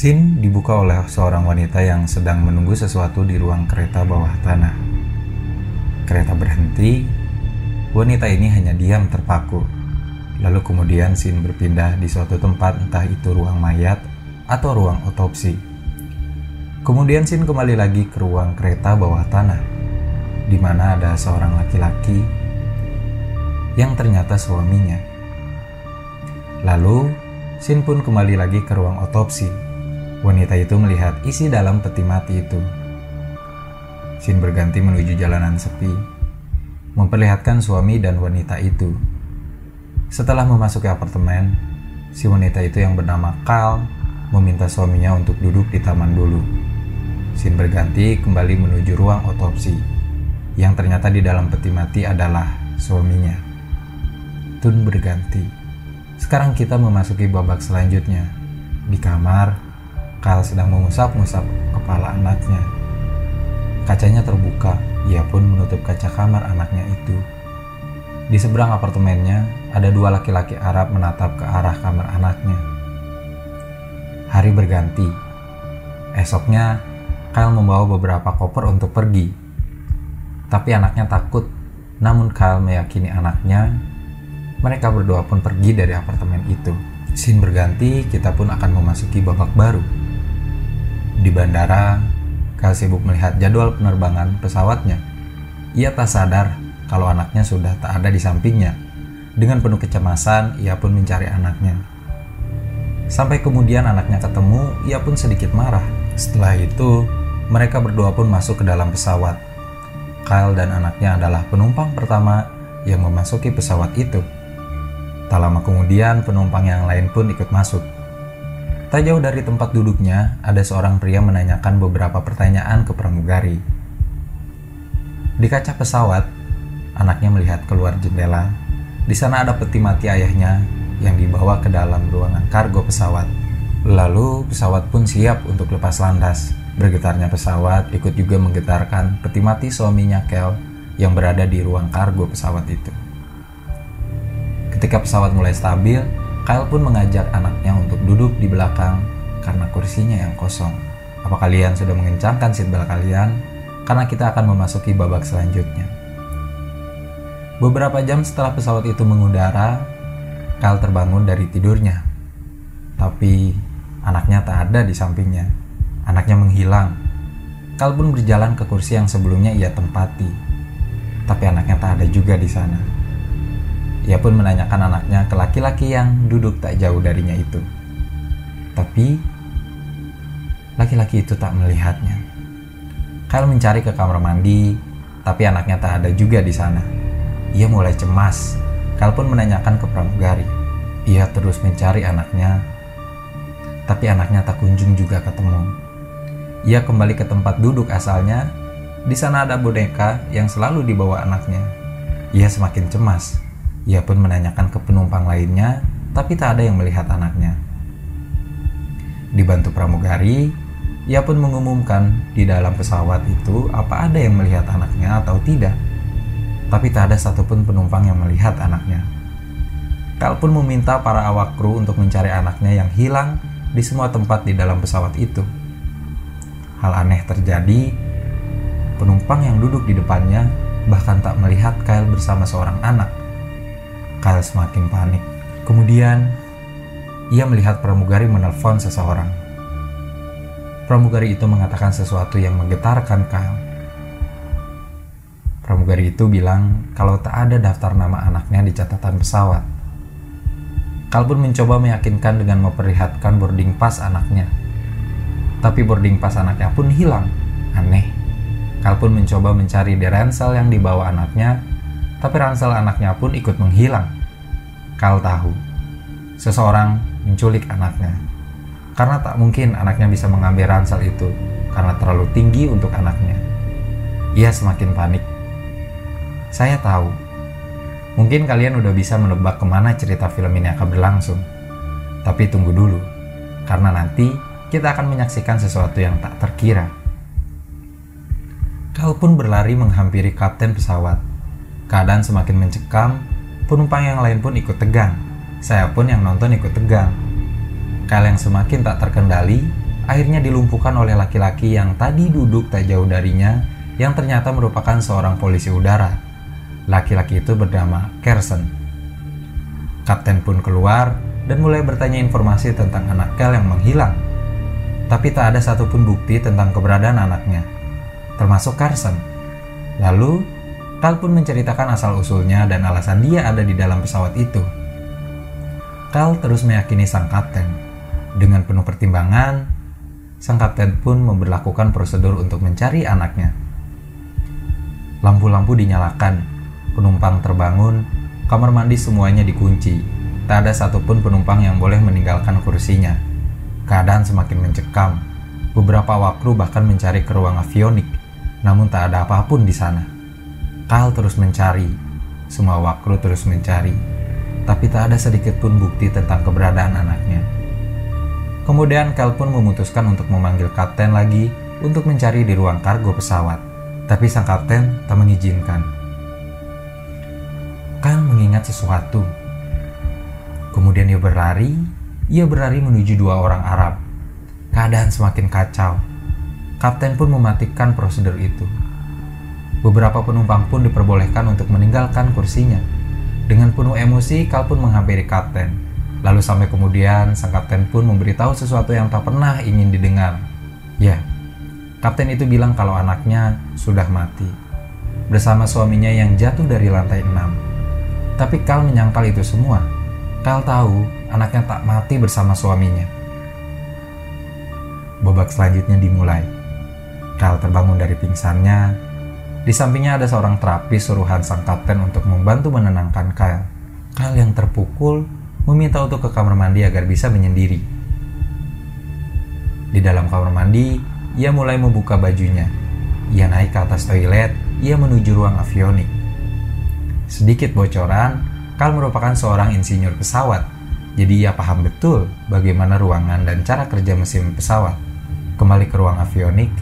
Scene dibuka oleh seorang wanita yang sedang menunggu sesuatu di ruang kereta bawah tanah. Kereta berhenti, wanita ini hanya diam terpaku. Lalu kemudian Scene berpindah di suatu tempat entah itu ruang mayat atau ruang otopsi. Kemudian Scene kembali lagi ke ruang kereta bawah tanah, di mana ada seorang laki-laki yang ternyata suaminya. Lalu, Scene pun kembali lagi ke ruang otopsi Wanita itu melihat isi dalam peti mati itu. Shin berganti menuju jalanan sepi, memperlihatkan suami dan wanita itu. Setelah memasuki apartemen, si wanita itu yang bernama Carl meminta suaminya untuk duduk di taman dulu. Shin berganti kembali menuju ruang otopsi, yang ternyata di dalam peti mati adalah suaminya. Tun berganti. Sekarang kita memasuki babak selanjutnya. Di kamar, Kal sedang mengusap-ngusap kepala anaknya. Kacanya terbuka, ia pun menutup kaca kamar anaknya itu. Di seberang apartemennya, ada dua laki-laki Arab menatap ke arah kamar anaknya. Hari berganti. Esoknya, Kyle membawa beberapa koper untuk pergi. Tapi anaknya takut, namun Kyle meyakini anaknya. Mereka berdua pun pergi dari apartemen itu. Scene berganti, kita pun akan memasuki babak baru. Di bandara, Kal sibuk melihat jadwal penerbangan pesawatnya. Ia tak sadar kalau anaknya sudah tak ada di sampingnya. Dengan penuh kecemasan, ia pun mencari anaknya. Sampai kemudian anaknya ketemu, ia pun sedikit marah. Setelah itu, mereka berdua pun masuk ke dalam pesawat. Kyle dan anaknya adalah penumpang pertama yang memasuki pesawat itu. Tak lama kemudian, penumpang yang lain pun ikut masuk. Tak jauh dari tempat duduknya, ada seorang pria menanyakan beberapa pertanyaan ke pramugari. Di kaca pesawat, anaknya melihat keluar jendela. Di sana ada peti mati ayahnya yang dibawa ke dalam ruangan kargo pesawat. Lalu pesawat pun siap untuk lepas landas. Bergetarnya pesawat ikut juga menggetarkan peti mati suaminya Kel yang berada di ruang kargo pesawat itu. Ketika pesawat mulai stabil, Kyle pun mengajak anaknya untuk duduk di belakang karena kursinya yang kosong. Apa kalian sudah mengencangkan seatbelt kalian? Karena kita akan memasuki babak selanjutnya. Beberapa jam setelah pesawat itu mengudara, Kyle terbangun dari tidurnya. Tapi anaknya tak ada di sampingnya. Anaknya menghilang. Kyle pun berjalan ke kursi yang sebelumnya ia tempati. Tapi anaknya tak ada juga di sana. Ia pun menanyakan anaknya ke laki-laki yang duduk tak jauh darinya itu. Tapi laki-laki itu tak melihatnya. Kyle mencari ke kamar mandi, tapi anaknya tak ada juga di sana. Ia mulai cemas. Kyle pun menanyakan ke pramugari. Ia terus mencari anaknya, tapi anaknya tak kunjung juga ketemu. Ia kembali ke tempat duduk asalnya. Di sana ada boneka yang selalu dibawa anaknya. Ia semakin cemas ia pun menanyakan ke penumpang lainnya, tapi tak ada yang melihat anaknya. Dibantu pramugari, ia pun mengumumkan di dalam pesawat itu apa ada yang melihat anaknya atau tidak. Tapi tak ada satupun penumpang yang melihat anaknya. Kal pun meminta para awak kru untuk mencari anaknya yang hilang di semua tempat di dalam pesawat itu. Hal aneh terjadi, penumpang yang duduk di depannya bahkan tak melihat Kyle bersama seorang anak. Kyle semakin panik. Kemudian, ia melihat pramugari menelpon seseorang. Pramugari itu mengatakan sesuatu yang menggetarkan Kyle. Pramugari itu bilang kalau tak ada daftar nama anaknya di catatan pesawat. Kyle pun mencoba meyakinkan dengan memperlihatkan boarding pass anaknya. Tapi boarding pass anaknya pun hilang. Aneh. Kyle pun mencoba mencari di ransel yang dibawa anaknya, tapi ransel anaknya pun ikut menghilang. Kal tahu, seseorang menculik anaknya. Karena tak mungkin anaknya bisa mengambil ransel itu, karena terlalu tinggi untuk anaknya. Ia semakin panik. Saya tahu, mungkin kalian udah bisa menebak ke mana cerita film ini akan berlangsung. Tapi tunggu dulu, karena nanti kita akan menyaksikan sesuatu yang tak terkira. Kal pun berlari menghampiri kapten pesawat Keadaan semakin mencekam, penumpang yang lain pun ikut tegang. Saya pun yang nonton ikut tegang. Kal yang semakin tak terkendali, akhirnya dilumpuhkan oleh laki-laki yang tadi duduk tak jauh darinya yang ternyata merupakan seorang polisi udara. Laki-laki itu bernama Kersen. Kapten pun keluar dan mulai bertanya informasi tentang anak Kel yang menghilang. Tapi tak ada satupun bukti tentang keberadaan anaknya, termasuk Carson. Lalu, Cal pun menceritakan asal-usulnya dan alasan dia ada di dalam pesawat itu. Cal terus meyakini sang kapten. Dengan penuh pertimbangan, sang kapten pun memperlakukan prosedur untuk mencari anaknya. Lampu-lampu dinyalakan, penumpang terbangun, kamar mandi semuanya dikunci. Tak ada satupun penumpang yang boleh meninggalkan kursinya. Keadaan semakin mencekam. Beberapa waktu bahkan mencari ke ruang avionik, namun tak ada apa pun di sana. Kal terus mencari, semua waktu terus mencari, tapi tak ada sedikit pun bukti tentang keberadaan anaknya. Kemudian Cal pun memutuskan untuk memanggil kapten lagi untuk mencari di ruang kargo pesawat. Tapi sang kapten tak mengizinkan. Cal mengingat sesuatu. Kemudian ia berlari, ia berlari menuju dua orang Arab. Keadaan semakin kacau. Kapten pun mematikan prosedur itu. Beberapa penumpang pun diperbolehkan untuk meninggalkan kursinya. Dengan penuh emosi, Cal pun menghampiri kapten Lalu sampai kemudian sang kapten pun memberitahu sesuatu yang tak pernah ingin didengar. Ya, kapten itu bilang kalau anaknya sudah mati bersama suaminya yang jatuh dari lantai 6. Tapi Kal menyangkal itu semua. Kal tahu anaknya tak mati bersama suaminya. Babak selanjutnya dimulai. Kal terbangun dari pingsannya. Di sampingnya ada seorang terapis suruhan sang kapten untuk membantu menenangkan Kyle. Kyle yang terpukul meminta untuk ke kamar mandi agar bisa menyendiri. Di dalam kamar mandi, ia mulai membuka bajunya. Ia naik ke atas toilet, ia menuju ruang avionik. Sedikit bocoran, Kal merupakan seorang insinyur pesawat, jadi ia paham betul bagaimana ruangan dan cara kerja mesin pesawat. Kembali ke ruang avionik,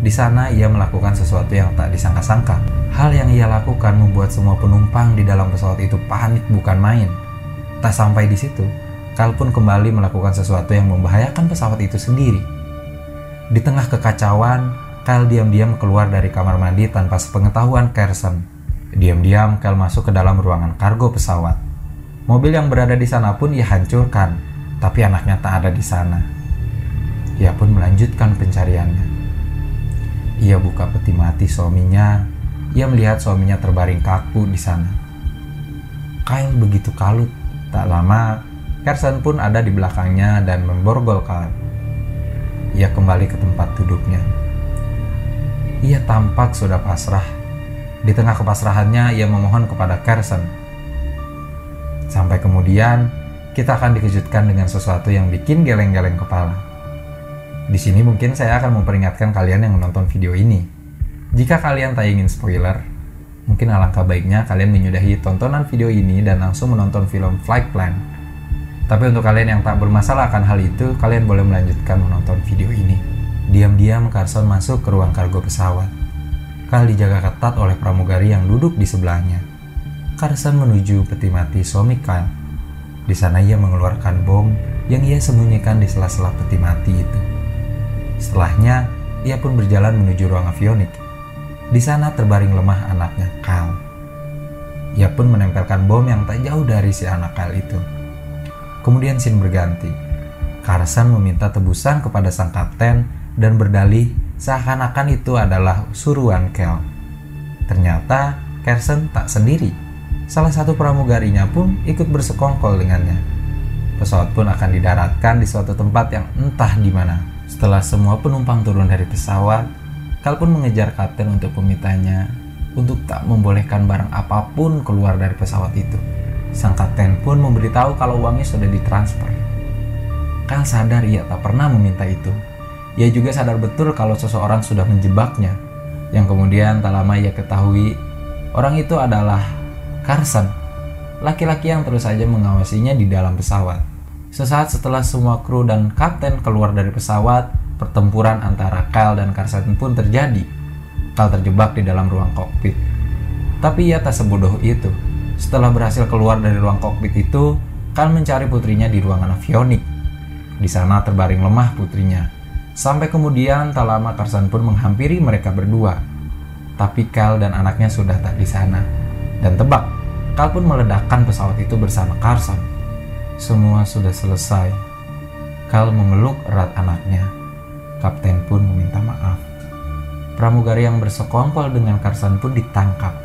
di sana ia melakukan sesuatu yang tak disangka-sangka. Hal yang ia lakukan membuat semua penumpang di dalam pesawat itu panik bukan main. Tak sampai di situ, Kal pun kembali melakukan sesuatu yang membahayakan pesawat itu sendiri. Di tengah kekacauan, Kyle diam-diam keluar dari kamar mandi tanpa sepengetahuan Kersen. Diam-diam Kyle masuk ke dalam ruangan kargo pesawat. Mobil yang berada di sana pun ia hancurkan, tapi anaknya tak ada di sana. Ia pun melanjutkan pencariannya. Ia buka peti mati suaminya. Ia melihat suaminya terbaring kaku di sana. Kyle begitu kalut Tak lama, Kersen pun ada di belakangnya dan memborgol Kyle. Ia kembali ke tempat duduknya. Ia tampak sudah pasrah. Di tengah kepasrahannya, ia memohon kepada Kersen. Sampai kemudian, kita akan dikejutkan dengan sesuatu yang bikin geleng-geleng kepala. Di sini mungkin saya akan memperingatkan kalian yang menonton video ini. Jika kalian tak ingin spoiler, Mungkin alangkah baiknya kalian menyudahi tontonan video ini dan langsung menonton film Flight Plan. Tapi untuk kalian yang tak bermasalah akan hal itu, kalian boleh melanjutkan menonton video ini. Diam-diam Carson masuk ke ruang kargo pesawat. Kal dijaga ketat oleh pramugari yang duduk di sebelahnya. Carson menuju peti mati suami Kyle. Di sana ia mengeluarkan bom yang ia sembunyikan di sela-sela peti mati itu. Setelahnya, ia pun berjalan menuju ruang avionik di sana terbaring lemah anaknya, Kal. Ia pun menempelkan bom yang tak jauh dari si anak Kal itu. Kemudian Sin berganti. Carson meminta tebusan kepada sang kapten dan berdalih seakan-akan itu adalah suruhan Kel. Ternyata Carson tak sendiri. Salah satu pramugarinya pun ikut bersekongkol dengannya. Pesawat pun akan didaratkan di suatu tempat yang entah di mana. Setelah semua penumpang turun dari pesawat, Kal pun mengejar kapten untuk memintanya untuk tak membolehkan barang apa pun keluar dari pesawat itu. Sang kapten pun memberitahu kalau uangnya sudah ditransfer. Kal sadar ia tak pernah meminta itu. Ia juga sadar betul kalau seseorang sudah menjebaknya. Yang kemudian tak lama ia ketahui orang itu adalah Carson, laki-laki yang terus saja mengawasinya di dalam pesawat. Sesaat setelah semua kru dan kapten keluar dari pesawat, Pertempuran antara Kyle dan Carson pun terjadi. Kyle terjebak di dalam ruang kokpit. Tapi ia tak sebodoh itu. Setelah berhasil keluar dari ruang kokpit itu, Kyle mencari putrinya di ruangan avionik. Di sana terbaring lemah putrinya. Sampai kemudian tak lama Karsan pun menghampiri mereka berdua. Tapi Kal dan anaknya sudah tak di sana. Dan tebak, Kal pun meledakkan pesawat itu bersama Karsan. Semua sudah selesai. Kal memeluk erat anaknya. Kapten pun meminta maaf. Pramugari yang bersekongkol dengan Karsan pun ditangkap.